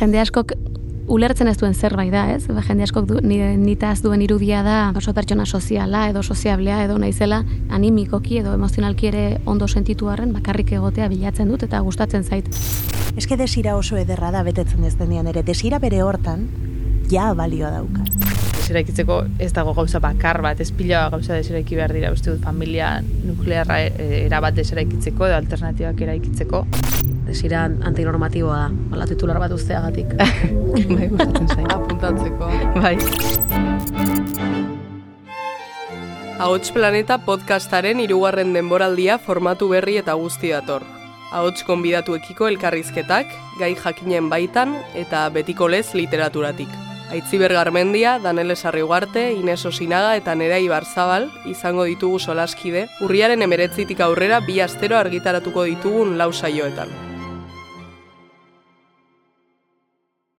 jende askok ulertzen ez duen zerbait da, ez? Ba, jende askok du, nitaz duen irudia da oso pertsona soziala edo soziablea edo naizela animikoki edo emozionalki ere ondo sentitu harren bakarrik egotea bilatzen dut eta gustatzen zait. Eske desira oso ederra da betetzen ez denean ere, desira bere hortan ja balioa dauka. Deseraikitzeko ez dago gauza bakar bat, ez pila gauza deseraiki behar dira, uste dut familia nuklearra e, erabat deseraikitzeko edo alternatibak eraikitzeko desira antinormatiboa da, hola titular bat usteagatik. bai, gustatzen zain. Apuntatzeko. Bai. Ahots Planeta podcastaren irugarren denboraldia formatu berri eta guzti dator. Ahots konbidatuekiko elkarrizketak, gai jakinen baitan eta betiko lez literaturatik. Aitziber Garmendia, Danele Sarrigarte, Ines Osinaga eta Nerea Ibarzabal izango ditugu solaskide, urriaren emeretzitik aurrera bi astero argitaratuko ditugun lau saioetan.